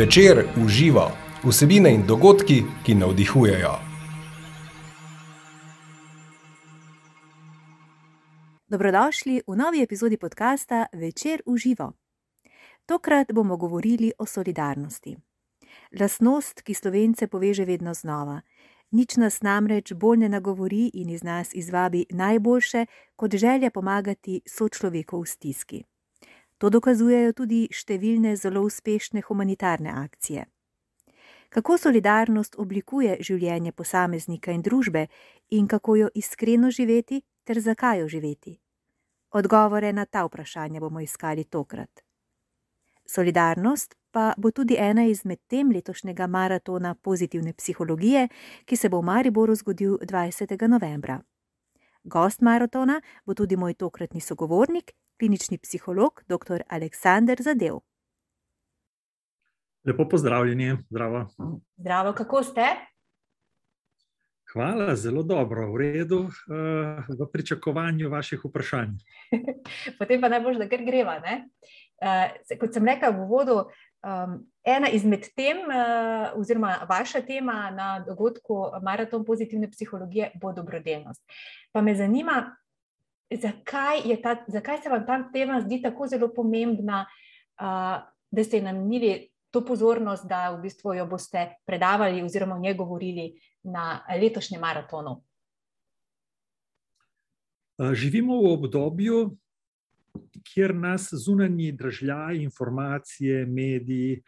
Večer uživa vsebine in dogodki, ki navdihujejo. Dobrodošli v novi epizodi podcasta Večer uživa. Tokrat bomo govorili o solidarnosti. Lasnost, ki slovence poveže vedno znova. Nič nas namreč bolj ne nagovori in iz nas izvabi najboljše, kot želja pomagati sočloveku v stiski. To dokazujejo tudi številne zelo uspešne humanitarne akcije. Kako solidarnost oblikuje življenje posameznika in družbe in kako jo iskreno živeti ter zakaj jo živeti? Odgovore na ta vprašanja bomo iskali tokrat. Solidarnost pa bo tudi ena izmed tem letošnjega maratona pozitivne psihologije, ki se bo v Mariboru zgodil 20. novembra. Gost maratona bo tudi moj tokratni sogovornik, klinični psiholog dr. Aleksandr Zadev. Lepo pozdravljeni, zdravo. Zdravo, kako ste? Hvala, zelo dobro, v redu, uh, v pričakovanju vaših vprašanj. Potem pa najbolj, da kar greva. Uh, kot sem rekel v uvodu, um, ena izmed tem, uh, oziroma vaša tema na dogodku Maraton pozitivne psihologije, bo dobrodelnost. Pa me zanima, zakaj, ta, zakaj se vam ta tema zdi tako zelo pomembna, uh, da ste namenili to pozornost, da v bistvu jo boste predavali oziroma o njej govorili na letošnjem maratonu? Živimo v obdobju, kjer nas zunanji državljani, informacije, mediji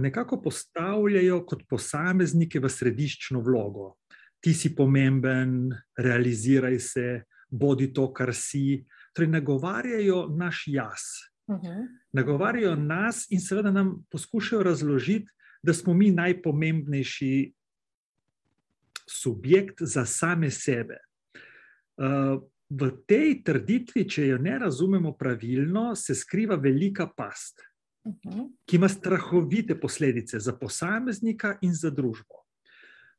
nekako postavljajo kot posameznike v središčno vlogo. Ti si pomemben, realiziraj se, bodi to, kar si. Torej, nagovarjajo naš jaz. Uh mhm. -huh. Nagovarjajo nas in seveda nam poskušajo razložiti, da smo mi najpomembnejši subjekt za same sebe. Uh, v tej trditvi, če jo ne razumemo pravilno, se skriva velika past, uh mhm. -huh. ki ima strahovite posledice za posameznika in za družbo.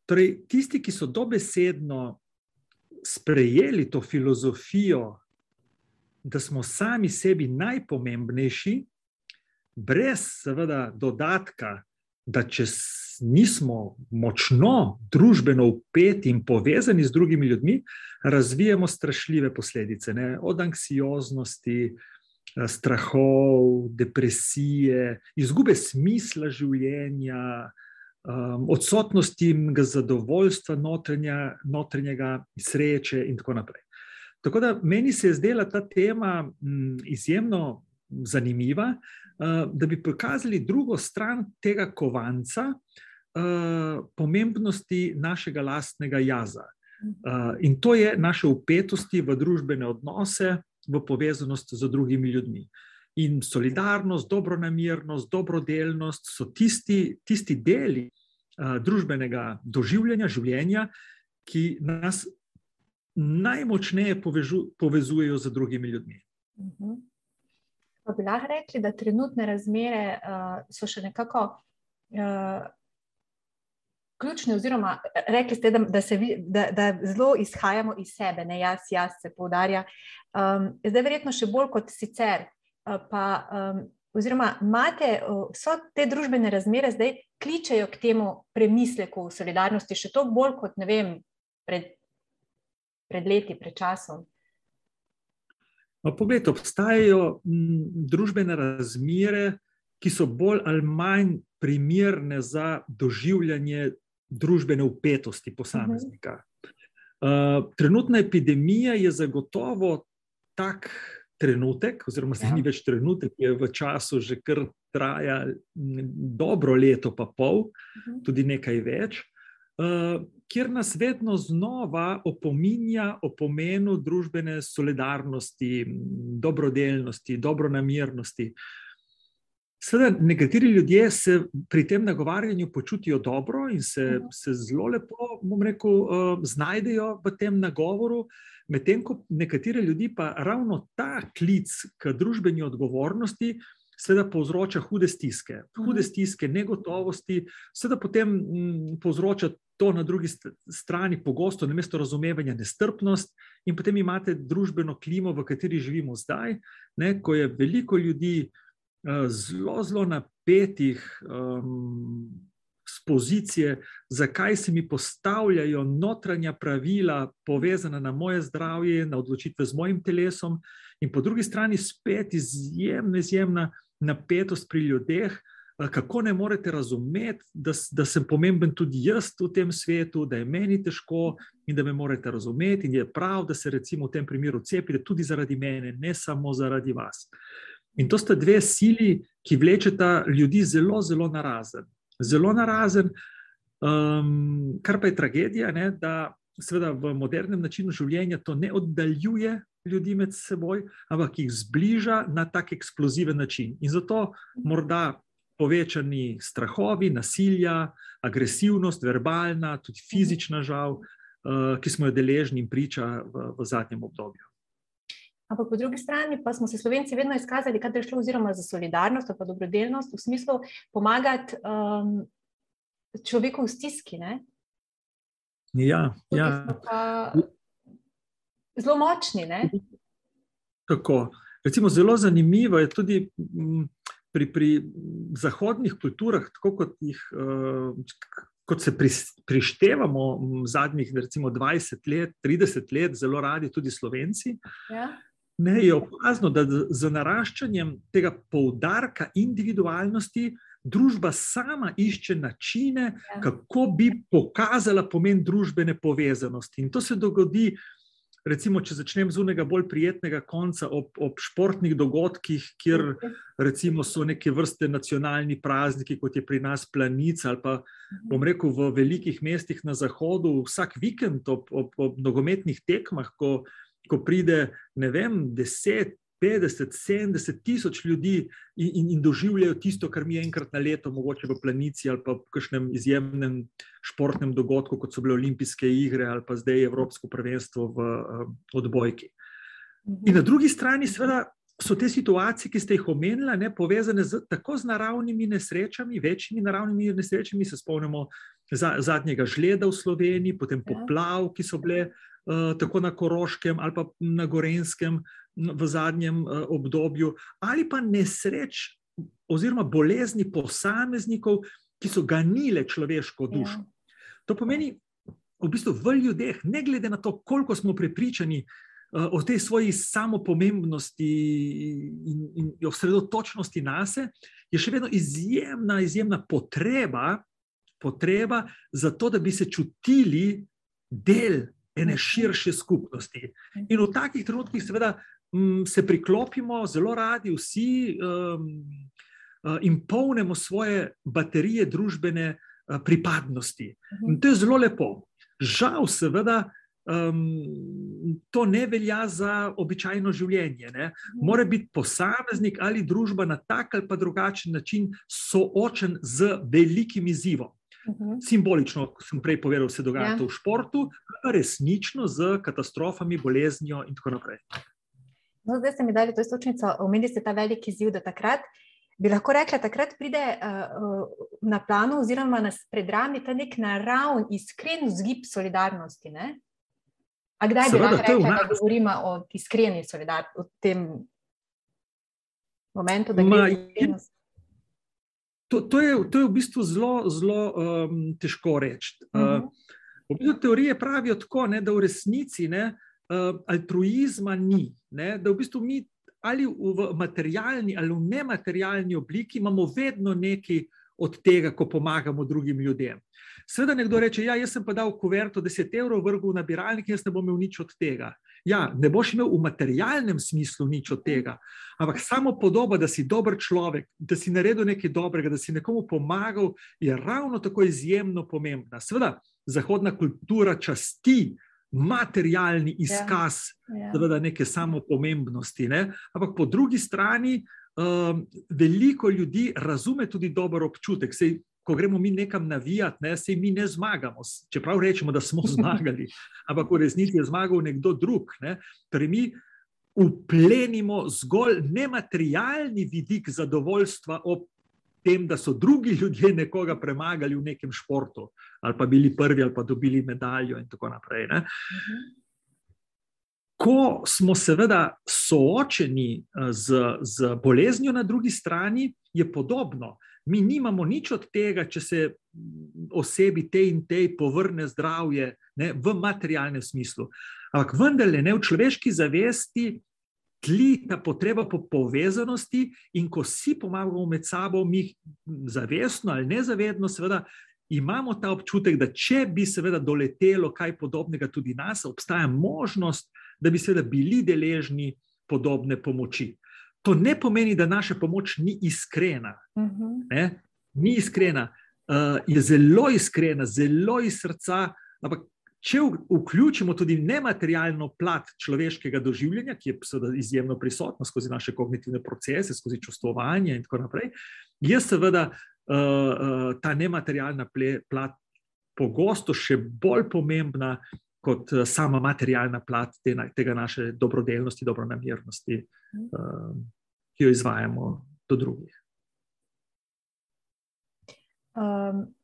Torej, tisti, ki so dobesedno sprejeli to filozofijo, da smo sami sebi najpomembnejši, brez, seveda, dodatka, da če nismo močno družbeno upeti in povezani z drugimi ljudmi, razvijamo strašljive posledice, ne? od anksioznosti, eh, strahov, depresije, izgube smisla življenja um, odsotnosti zadovoljstva, notrenja, notrenjega sreče, in tako naprej. Tako da meni se je zdela ta tema m, izjemno zanimiva, uh, da bi pokazali drugo stran tega kovanca, uh, pomembnosti našega lastnega jaza. Uh, in to je naše upetosti v družbene odnose, v povezanost z drugimi ljudmi. In solidarnost, dobronamernost, dobrodelnost so tisti, tisti deli uh, družbenega doživljanja, življenja, ki nas najmočneje povežu, povezujejo z drugimi ljudmi. Uh mhm. -huh. Pa bi lahko rekli, da trenutne razmere uh, so še nekako uh, ključne, oziroma rekli ste, da, da, se, da, da zelo izhajamo iz sebe, ne jaz, jaz se poudarja. Um, zdaj, verjetno še bolj kot sicer pa, um, oziroma imate vse te družbene razmere zdaj kličejo k temu premisleku o solidarnosti, še toliko bolj kot ne vem, pred, pred leti, pred časom. No, poglejte, obstajajo m, družbene razmere, ki so bolj ali manj primerne za doživljanje družbene upetosti posameznika. Uh -huh. uh, trenutna epidemija je zagotovo tak trenutek, oziroma zdaj ja. ni več trenutek, je v času že kar traja dobro leto, pa pol, mhm. tudi nekaj več, uh, kjer nas vedno znova opominja o pomenu družbene solidarnosti, dobrodelnosti, dobronamernosti. Sveda, nekateri ljudje se pri tem nagovarjanju počutijo dobro in se, mhm. se zelo lepo, bom rekel, uh, znajdejo v tem nagovoru. Medtem ko nekatere ljudi pa ravno ta klic k družbeni odgovornosti, seveda povzroča hude stiske, hude mhm. stiske, negotovosti, seveda potem m, mm, povzroča to na drugi strani pogosto, na mesto razumevanja, nestrpnost, in potem imate družbeno klimo, v kateri živimo zdaj, ne, ko je veliko ljudi zelo, zelo napetih um, z pozicije, zakaj se mi postavljajo notranja pravila, povezana na moje zdravje, na odločitve z mojim telesom, in po drugi strani spet izjemna, izjemna napetost pri ljudeh. Kako ne morete razumeti, da, da sem pomemben tudi jaz v tem svetu, da je meni težko in da me morate razumeti, in je prav, da se recimo v tem primeru cepite tudi zaradi mene, ne samo zaradi vas. In to sta dve sili, ki vlečeta ljudi zelo, zelo narazen zelo narazen, um, kar pa je tragedija, ne, da seveda v modernem načinu življenja to ne oddaljuje ljudi med seboj, ampak jih zbliža na tak eksploziven način. In zato morda povečani strahovi, nasilja, agresivnost, verbalna, tudi fizična žal, uh, ki smo jo deležni in priča v, v zadnjem obdobju. Ampak po drugi strani pa smo se Slovenci vedno izkazali, da je šlo oziroma za solidarnost ali dobrodelnost v smislu pomagati um, človeku v stiski. Ne? Ja, ja. Zelo močni. Ne? Tako. Recimo, zelo zanimivo je tudi pri, pri zahodnih kulturah, tako kot jih. Uh, Kot se prištevamo v zadnjih, recimo, 20 let, 30 let, zelo radi tudi Slovenci, ja ne, je opazno, da z naraščanjem tega poudarka individualnosti družba sama išče načine, ja. kako bi pokazala pomen družbene povezanosti. In to se dogodi. Recimo, če začnem z unega bolj prijetnega konca, ob, ob športnih dogodkih, kjer recimo, so neke vrste nacionalni prazniki, kot je pri nas Planica, ali pa bom rekel v velikih mestih na zahodu, vsak vikend ob, ob, ob nogometnih tekmah, ko ko pride, ne vem, 10, 50, 70 tisoč ljudi in, in, in doživljajo tisto, kar mi je enkrat na leto, mogoče v planici ali pa v kakšnem izjemnem športnem dogodku, kot so bile olimpijske igre ali pa zdaj Evropsko prvenstvo v um, odbojki. In na drugi strani, seveda. So te situacije, ki ste jih omenili, ne, povezane z, tako z naravnimi nesrečami, večjimi naravnimi nesrečami. Se spomnimo za, zadnjega žleda v Sloveniji, potem ja. poplav, ki so bile uh, tako na Koroškem ali pa na Gorenskem v zadnjem eh, obdobju, ali pa nesreč oziroma bolezni posameznikov, ki so ganile človeško ja. dušo. To pomeni, v bistvu v ljudeh, ne glede na to, koliko smo prepričani uh, o tej svoji samopomembnosti in, in osredotočenosti na sebe, je še vedno izjemna, izjemna potreba, potreba za to, da bi se čutili del ene širše skupnosti. In v takih trenutkih, seveda, m, se priklopimo zelo radi vsi um, in polnimo svoje baterije družbene uh, pripadnosti. In to je zelo lepo. Žal, seveda. Um, to ne velja za običajno življenje. Ne? Mora biti posameznik ali družba na tak ali pa drugačen način soočen z velikim izzivom. -huh. Simbolično, kot sem prej povedal, se dogaja ja. to v športu, resnično z katastrofami, boleznijo in tako naprej. No, zdaj ste mi dali to istočnico, omenili ste ta veliki izziv, da takrat. Bi lahko rekla, takrat pride uh, na plano, oziroma nas predrami ta nek naravni, iskren vzgib solidarnosti. Ne? A kdaj Seveda, bi lahko rekla, da govorimo o iskreni solidarnosti, o tem momentu, da gre za iskrenost? To, to, je, to je v bistvu zelo, zelo um, težko reči. Uh, v bistvu teorije pravijo tako, ne, da v resnici ne, uh, altruizma ni. Ne, da v bistvu mi ali v materialni ali v nematerialni obliki imamo vedno nekaj od tega, ko pomagamo drugim ljudem. Sveda nekdo reče, ja, jaz sem pa dal kuverto 10 evrov vrgu v nabiralnik, jaz ne bom imel nič od tega. Ja, ne boš imel v materialnem smislu nič od tega, ampak samo podoba, da si dober človek, da si naredil nekaj dobrega, da si nekomu pomagal, je ravno tako izjemno pomembna. Sveda, zahodna kultura časti materialni ja, izkaz ja, ja. neke samopomembnosti, ne? ampak po drugi strani. Um, veliko ljudi razume tudi dober občutek. Sej, ko gremo mi nekam navijati, ne, se mi ne zmagamo, čeprav rečemo, da smo zmagali, ampak v resnici je zmagal nekdo drug. Ne. Torej, mi uplenimo zgolj nematerialni vidik zadovoljstva ob tem, da so drugi ljudje nekoga premagali v nekem športu, ali pa bili prvi, ali pa dobili medaljo in tako naprej. Ne. ko smo seveda soočeni z, z boleznjo na drugi strani, je podobno. Mi nimamo nič od tega, če se osebi te in te povrne zdravje ne, v materialnem smislu. Ampak vendarle ne v človeški zavesti tli ta potreba po povezanosti, in ko si pomagamo med sabo, mi zavestno ali nezavedno, seveda imamo ta občutek, da če bi seveda doletelo kaj podobnega tudi nas, obstaja možnost, da bi seveda bili deležni podobne pomoči. To ne pomeni, da naša pomoč ni iskrena. Uh mhm. -huh. Ni iskrena, uh, je zelo iskrena, zelo iz srca, ampak če vključimo tudi nematerialno plat človeškega doživljanja, ki je izjemno prisotna skozi naše kognitivne procese, skozi čustvovanje in tako naprej, je seveda uh, uh, ta nematerialna plat pogosto še bolj pomembna kot sama materialna plat te, tega naše dobrodelnosti, dobronamernosti, uh, ki jo izvajamo do drugih. Um,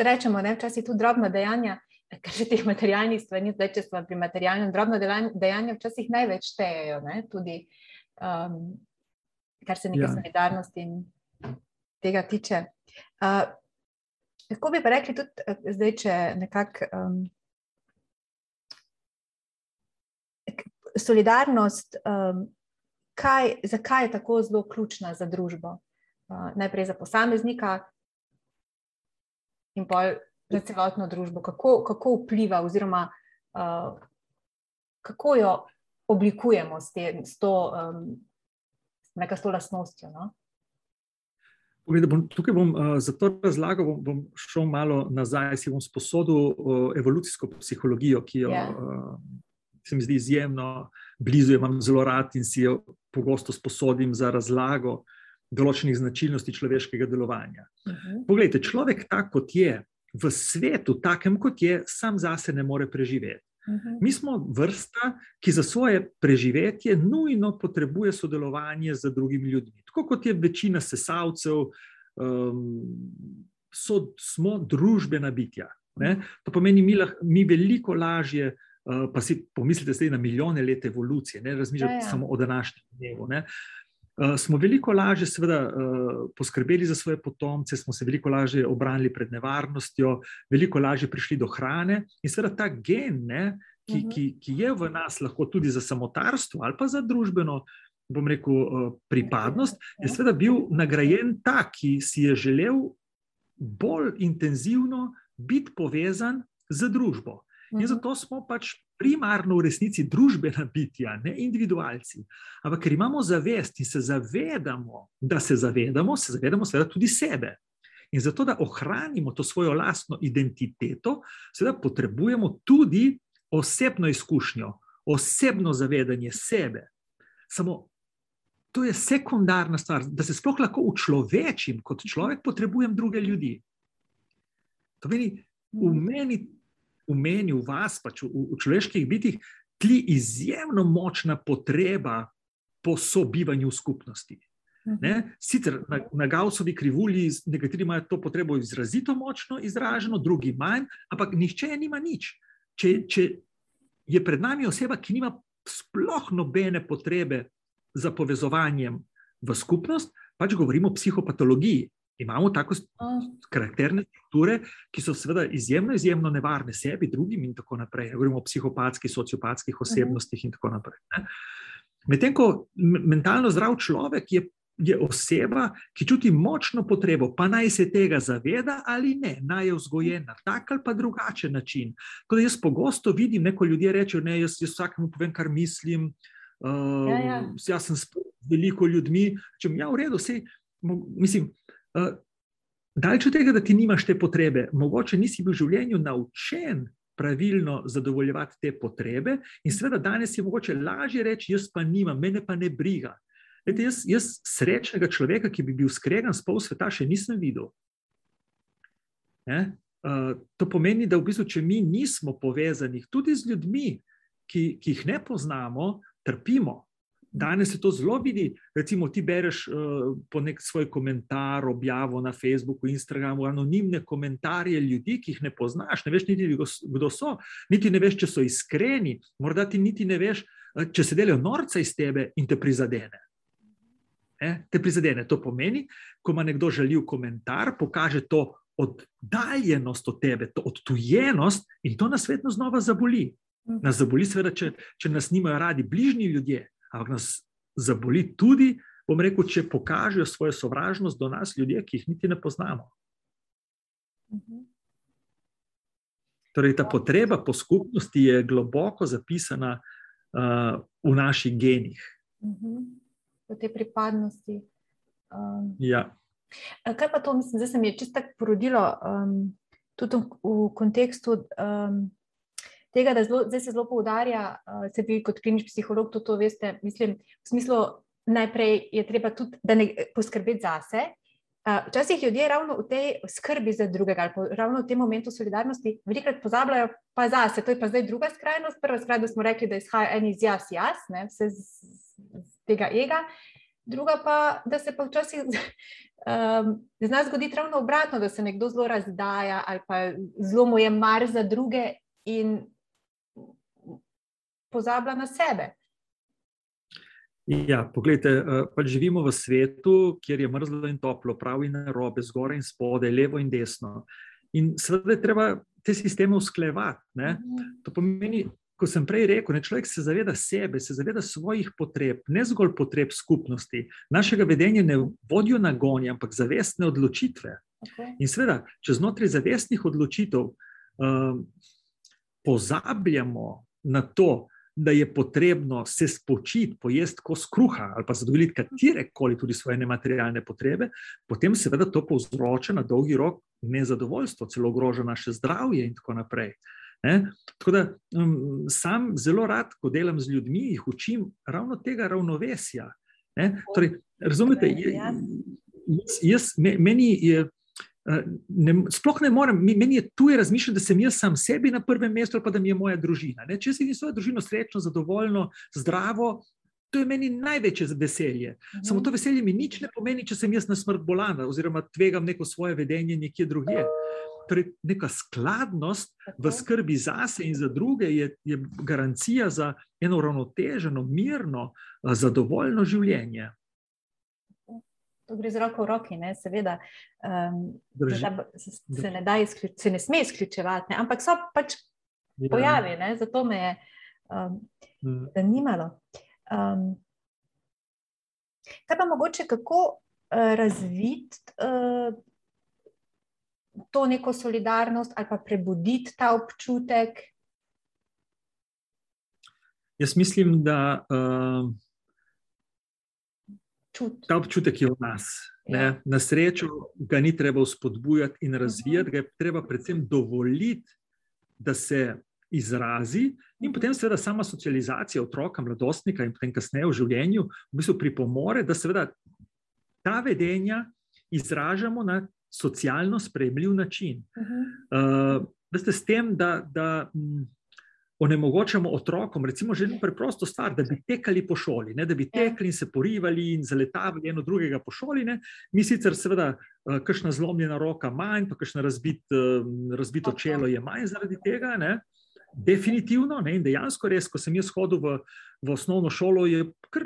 Rečemo, da je tudi drobno dejanje, kar se teh materialnih stvari, zdaj če smo pri materialnem, drobno dejanje včasih največ štejejo, tudi um, kar se nekaj ja. solidarnosti in tega tiče. Uh, Lahko bi pa rekli tudi, eh, zdaj, če nekako um, solidarnost, um, kaj, zakaj je tako zelo ključna za družbo? Uh, najprej za posameznika, in pa za celotno družbo, kako, kako vpliva, oziroma uh, kako jo oblikujemo s, te, s to, um, s to lastnostjo. No? Bom, tukaj bom uh, za to razlagal, bom, bom šel malo nazaj, si bom sposodil uh, evolucijsko psihologijo, ki jo yeah. Ja. uh, se mi zdi izjemno blizu, imam zelo rad in si jo pogosto sposodim za razlago določenih značilnosti človeškega delovanja. Uh mhm. -huh. Poglejte, človek, tak kot je, v svetu, takem kot je, sam zase ne more preživeti. Uh mhm. -huh. Mi smo vrsta, ki za svoje preživetje nujno potrebuje sodelovanje z drugimi ljudmi. Tako kot je večina sesalcev, um, so, smo družbena bitja. Ne? To pomeni, mi, lah, mi veliko lažje. Uh, pa si pomislite, da je na milijone let evolucije, ne razmišljate ja, ja. samo o današnjem dnevu. Uh, Eh, smo veliko lažje, seveda, uh, poskrbeli za svoje potomce, smo se veliko lažje obranili pred nevarnostjo, veliko lažje prišli do hrane. In seveda ta gen, ne, ki, uh -huh. ki, ki je v nas, lahko tudi za samotarstvo ali pa za družbeno, bom rekel, uh, pripadnost, je seveda bil nagrajen ta, ki si je želel bolj intenzivno biti povezan z družbo. In zato smo pač primarno v resnici družbena bitja, ne individualci. Ampak ker imamo zavest in se zavedamo, da se zavedamo, se zavedamo seveda tudi sebe. In zato, da ohranimo to svojo lastno identiteto, seveda potrebujemo tudi osebno izkušnjo, osebno zavedanje sebe. Samo to je sekundarna stvar, da se sploh lahko učlovečim kot človek, potrebujem druge ljudi. To meni, v meni v meni, v vas, pač v, v človeških bitih, tli izjemno močna potreba po sobivanju v skupnosti. Mhm. Ne? Sicer na, na Gausovi krivulji nekateri imajo to potrebo izrazito močno izraženo, drugi manj, ampak nihče nima nič. Če, če je pred nami oseba, ki nima sploh nobene potrebe za povezovanjem v skupnost, pač govorimo o psihopatologiji imamo tako karakterne strukture, ki so seveda izjemno, izjemno nevarne sebi, drugim in tako naprej. Govorimo o psihopatskih, sociopatskih osebnostih in tako naprej. Medtem ko mentalno zdrav človek je. Je oseba, ki čuti močno potrebo, pa naj se tega zaveda ali ne, naj je vzgojena na tak ali pa drugačen način. Tako da jaz pogosto vidim, neko ljudje rečejo, ne, jaz, jaz vsakemu povem, kar mislim. Uh, ja, ja. Jaz sem s veliko ljudmi, če mi je ja, v redu, vse, mislim, Daleč od tega, da ti nimaš te potrebe, mogoče nisi bil v življenju naučen pravilno zadovoljevati te potrebe, in seveda danes je mogoče lažje reči: Jaz pa nimam, mene pa ne briga. Lete, jaz, jaz srečnega človeka, ki bi bil skregan s pol sveta, še nisem videl. Uh, to pomeni, da v bistvu, če mi nismo povezani tudi z ljudmi, ki, ki jih ne poznamo, trpimo. Danes se to zelo vidi. Recimo, ti bereš uh, po nek svoj komentar, objavo na Facebooku, Instagramu, anonimne komentarje ljudi, ki jih ne poznaš, ne veš niti, kdo so, niti ne veš, če so iskreni, morda ti niti ne veš, uh, če se delajo norca iz tebe in te prizadene. E, te prizadene. To pomeni, ko ima nekdo žaljiv komentar, pokaže to oddaljenost od tebe, to odtujenost in to nas vedno znova zaboli. Mhm. Nas zaboli, seveda, če, če nas nimajo radi bližnji ljudje, ampak nas zaboli tudi, bom rekel, če pokažejo svojo sovražnost do nas, ljudje, ki jih niti ne poznamo. Mhm. Torej, ta potreba po skupnosti je globoko zapisana uh, v naših genih. Mhm. V tej pripadnosti. Um, ja. Kaj pa to, mislim, da se mi je čisto tako porodilo, um, tudi v kontekstu um, tega, da zelo, zdaj se zelo poudarja, uh, se vi kot klinični psiholog tudi to veste, mislim, v smislu, najprej je treba tudi ne, poskrbeti zase. Uh, včasih ljudje ravno v tej skrbi za drugega, ali po, ravno v tem momentu solidarnosti, velikokrat pozabljajo pa zase. To je pa zdaj druga skrajnost. Prva skrajnost smo rekli, da izhaja en iz jaz, jaz, ne, vse z, z tega ega. Druga pa, da se pa včasih um, zna zgoditi ravno obratno, da se nekdo zelo razdaja ali pa zelo mu je mar za druge in pozablja na sebe. Ja, poglejte, eh, pač živimo v svetu, kjer je mrzlo in toplo, prav in robe, zgoraj in spodaj, levo in desno. In seveda je treba te sisteme usklevati. Mhm. To pomeni, kot sem prej rekel, ne, človek se zaveda sebe, se zaveda svojih potreb, ne zgolj potreb skupnosti. Našega vedenja ne vodijo na gonje, ampak zavestne odločitve. Okay. In seveda, če znotraj zavestnih odločitev um, pozabljamo na to, da je potrebno se spočiti, pojesti kos kruha ali pa zadovoljiti katere koli tudi svoje nematerialne potrebe, potem seveda to povzroča na dolgi rok nezadovoljstvo, celo ogroža naše zdravje in tako naprej. Ne? Tako da um, sam zelo rad, ko delam z ljudmi, jih učim ravno tega ravnovesja. Torej, razumete, jaz, jaz, meni je ne, sploh ne morem, meni je tuje razmišljati, da sem jaz sam sebi na prvem mestu, pa da mi je moja družina. Ne? Če si vidim svojo družino srečno, zadovoljno, zdravo, to je meni največje veselje. Mhm. Samo to veselje mi nič ne pomeni, če sem jaz na smrt bolana oziroma tvegam neko svoje vedenje nekje drugje. Torej, neka skladnost v skrbi zase in za druge je, je garancija za eno uravnoteženo, mirno, zadovoljno življenje to gre z roko v roki, ne? seveda. Um, se, se, ne izključ, se ne sme izključevati, ne? ampak so pač ja. pojavi, ne? zato me je um, zanimalo. Um, kaj pa mogoče, kako uh, razviti uh, to neko solidarnost ali pa prebuditi ta občutek? Jaz mislim, da. Uh, čut. Ta občutek je v nas. Ja. Na srečo ga ni treba spodbujati in razvijati, -huh. ga je treba predvsem dovoliti, da se izrazi, in potem, seveda, sama socializacija otroka, mladostnika in potem kasneje v življenju, v bistvu pripomore, da seveda ta vedenja izražamo na socialno sprejemljiv način. Uh -huh. uh, veste, s tem, da. da m, onemogočamo otrokom, recimo, že eno preprosto stvar, da bi tekali po šoli, ne, da bi ja. tekli in se porivali in zaletavali eno drugega po šoli. Ne. Mi sicer, seveda, uh, kakšna zlomljena roka manj, pa kakšno razbit, uh, razbito čelo je manj zaradi tega. Ne. Definitivno, ne, in dejansko res, ko sem jaz hodil v, v osnovno šolo, je kar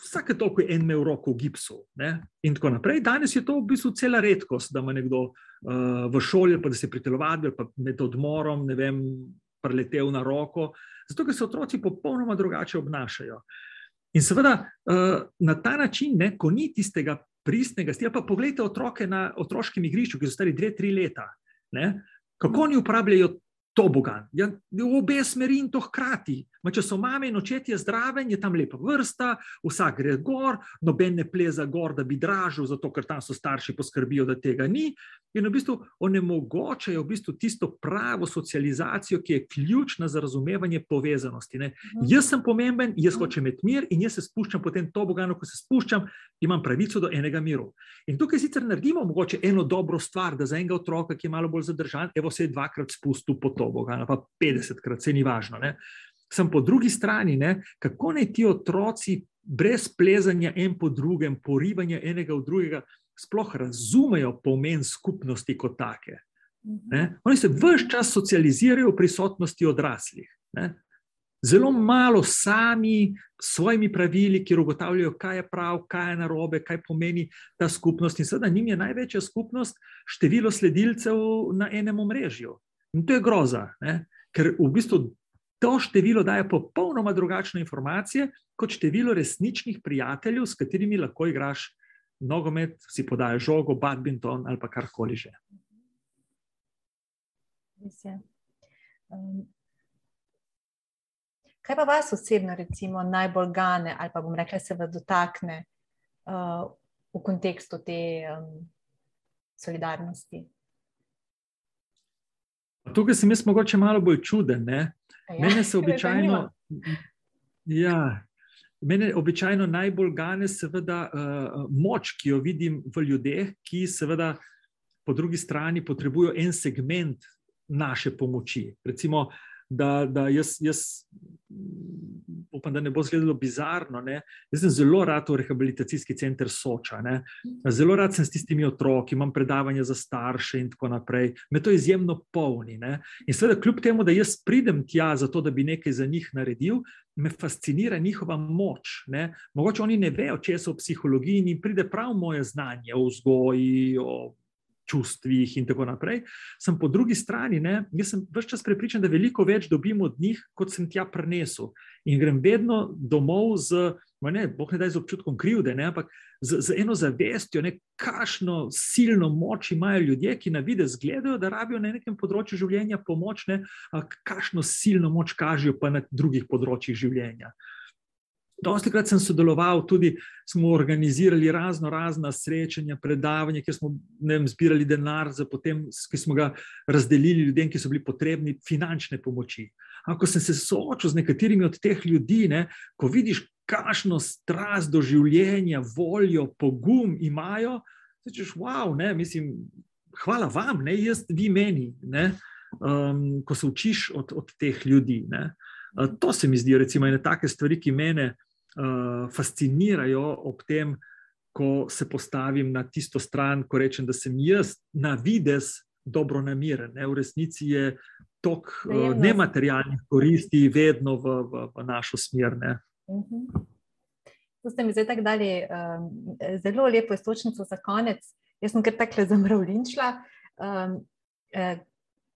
vsake toliko en imel roko v gipsu. Ne, in tako naprej. Danes je to v bistvu cela redkost, da ima nekdo uh, v šoli, pa da se pritelovadi, pa med odmorom, ne vem, preletel na roko, zato ker se otroci popolnoma drugače obnašajo. In seveda eh, na ta način, ne, ko ni tistega pristnega stila, pa pogledajte otroke na otroškem igrišču, ki so stari dve, tri leta. Ne, kako oni uporabljajo to bogan. Ja, v obe smeri in to hkrati. Ma, če so mame in očetje zdrave, je tam lepa vrsta, vsak gre gor, noben ne pleza gor, da bi dražil, zato ker tam so starši poskrbijo, da tega ni. In v bistvu onemogočajo v bistvu tisto pravo socializacijo, ki je ključna za razumevanje povezanosti. Ne. Mhm. Jaz sem pomemben, jaz mhm. hočem imeti mir in jaz se spuščam po tem toboganu, ko se spuščam, imam pravico do enega miru. In tukaj sicer naredimo mogoče eno dobro stvar, da za enega otroka, ki je malo bolj zadržan, evo se je dvakrat spustil po toboganu, pa 50krat, se ni važno. Ne. Sem po drugi strani, ne, kako naj ti otroci brez plezanja en po drugem, porivanja enega v drugega, sploh razumejo pomen skupnosti kot take. Ne? Oni se vse čas socializirajo v prisotnosti odraslih. Ne? Zelo malo sami s svojimi pravili, ki ugotavljajo, kaj je prav, kaj je narobe, kaj pomeni ta skupnost. In seveda njim je največja skupnost število sledilcev na enem omrežju. In to je groza, ne? ker v bistvu to število daje popolnoma drugačne informacije kot število resničnih prijateljev, s katerimi lahko igraš nogomet, si podajaš žogo, badminton ali karkoli že. Um, kaj pa vas osebno, recimo, najbolj gane ali pa bom rekla, se vas dotakne uh, v kontekstu te um, solidarnosti? Tukaj sem jaz mogoče malo bolj čuden. Ja, Mene se običajno. Ja, Mene običajno najbolj gane, seveda, uh, moč, ki jo vidim v ljudeh, ki, seveda, po drugi strani potrebujejo en segment naše pomoči. Recimo, da, da jaz, jaz upam, da ne bo izgledalo bizarno. Ne? Jaz sem zelo rad v rehabilitacijski center Soča. Ne? Zelo rad sem s tistimi otroki, imam predavanja za starše in tako naprej. Me to izjemno polni. Ne? In seveda, kljub temu, da jaz pridem tja zato, da bi nekaj za njih naredil, me fascinira njihova moč. Ne? Mogoče oni ne vejo, če so v psihologiji in pride prav moje znanje o vzgoji, o čustvih in tako naprej. Sem po drugi strani, ne, jaz sem vse čas prepričan, da veliko več dobim od njih, kot sem tja prenesel. In grem vedno domov z, ne, boh ne da z občutkom krivde, ne, ampak z, z eno zavestjo, kakšno silno moč imajo ljudje, ki na vide zgledajo, da rabijo na nekem področju življenja pomoč, ne, kakšno silno moč kažejo pa na drugih področjih življenja. Dosti krat sem sodeloval, tudi smo organizirali razno razna srečanja, predavanja, kjer smo vem, zbirali denar, potem, ki smo ga razdelili ljudem, ki so bili potrebni finančne pomoči. Ko sem se soočil z nekaterimi od teh ljudi, ne, ko vidiš, kakšno strast do življenja, voljo, pogum imajo, rečeš, wow, ne, mislim, hvala vam, ne, jaz, vi meni, ne, um, ko se učiš od, od teh ljudi. Ne. Uh, to se mi zdijo, recimo, ene take stvari, ki mene uh, fascinirajo ob tem, ko se postavim na tisto stran, ko rečem, da sem jaz na vides dobro namiren. Ne? V resnici je tok uh, nematerialnih koristi vedno v, v, v našo smer. Uh -huh. To ste mi zdaj tako dali um, zelo lepo istočnico za konec. Jaz sem kar tako zamravljinčila. Um, eh,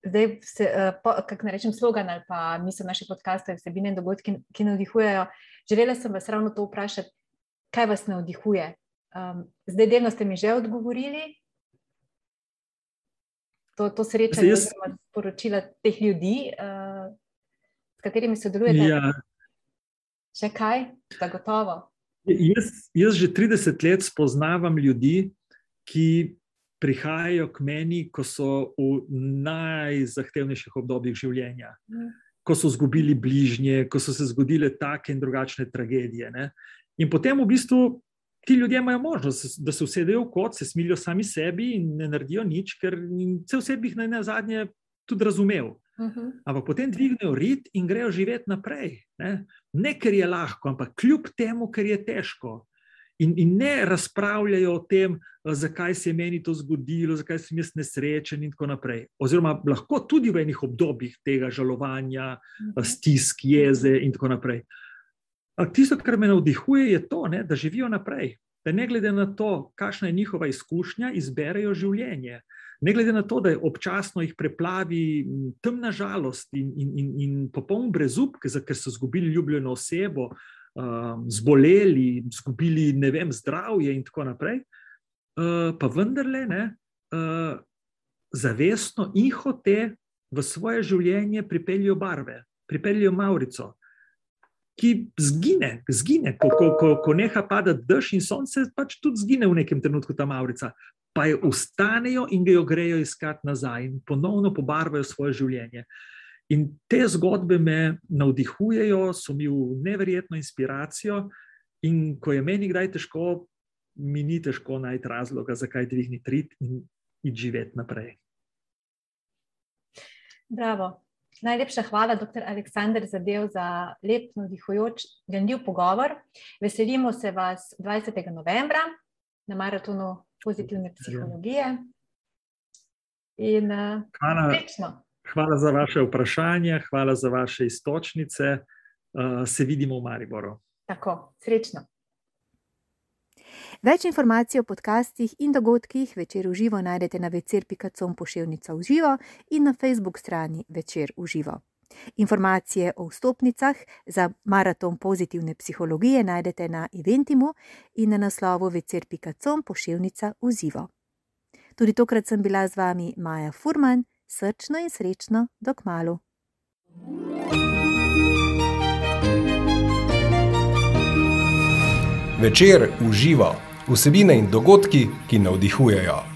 zdaj, se, uh, kako rečem, slogan ali pa misel naših podkastov, vsebine in dogodki, ki navdihujejo. Želela sem vas ravno to vprašati, kaj vas navdihuje. Um, zdaj, delno ste mi že odgovorili. To, to srečanje, jaz... ki ste sporočila teh ljudi, uh, s katerimi sodelujete. Ja. Še kaj, da gotovo. Jaz, jaz že 30 let spoznavam ljudi, ki prihajajo k meni, ko so v najzahtevnejših obdobjih življenja. Mm ko so izgubili bližnje, ko so se zgodile take in drugačne tragedije. Ne? In potem v bistvu ti ljudje imajo možnost, da se usedejo v kot, se smilijo sami sebi in ne naredijo nič, ker vse vse bi jih na zadnje tudi razumel. Uh -huh. Ampak potem dvignejo rit in grejo živeti naprej. Ne? ne, ker je lahko, ampak kljub temu, ker je težko. In, in ne razpravljajo o tem, zakaj se je meni to zgodilo, zakaj sem jaz nesrečen, in tako naprej. Oziroma, lahko tudi v enih obdobjih tega žalovanja, mhm. stisk, jeze in tako naprej. Ampak tisto, kar me navdihuje, je to, ne, da živijo naprej. Da ne glede na to, kakšna je njihova izkušnja, izberejo življenje. Ne glede na to, da je občasno jih preplavi temna žalost in, in, in, in popoln brezup, ker so izgubili ljubljeno osebo, uh, um, zboleli, izgubili ne vem, zdravje in tako naprej, uh, pa vendarle ne, uh, zavestno in hote v svoje življenje pripeljajo barve, pripeljajo Maurico. Ki zgine, zgine ko, ko, ko, ko neha padati dež in sonce, pač tudi zgine v nekem trenutku ta Maurica. Pa jo ustanejo in jo grejo iskati nazaj in ponovno pobarvajo svoje življenje. Uh, In te zgodbe me navdihujejo, so mi v neverjetno inspiracijo. In ko je meni kdaj težko, mi ni težko najti razloga, zakaj dvigniti rit in iti živeti naprej. Bravo. Najlepša hvala, dr. Aleksandr Zadev, za lep, navdihujoč, ganljiv pogovor. Veselimo se vas 20. novembra na maratonu pozitivne psihologije. In, uh, hvala, hvala za vaše vprašanje, hvala za vaše istočnice. Uh, se vidimo v Mariboru. Tako, srečno. Več informacij o podcastih in dogodkih večer v živo najdete na večer.com pošiljka v živo in na Facebook strani večer v živo. Informacije o vstopnicah za maraton pozitivne psihologije najdete na Eventimu in na naslovu večer.com pošiljka v živo. Tudi tokrat sem bila z vami Maja Furman, srčno in srečno, dok malu. Večer uživa vsebine in dogodki, ki navdihujejo.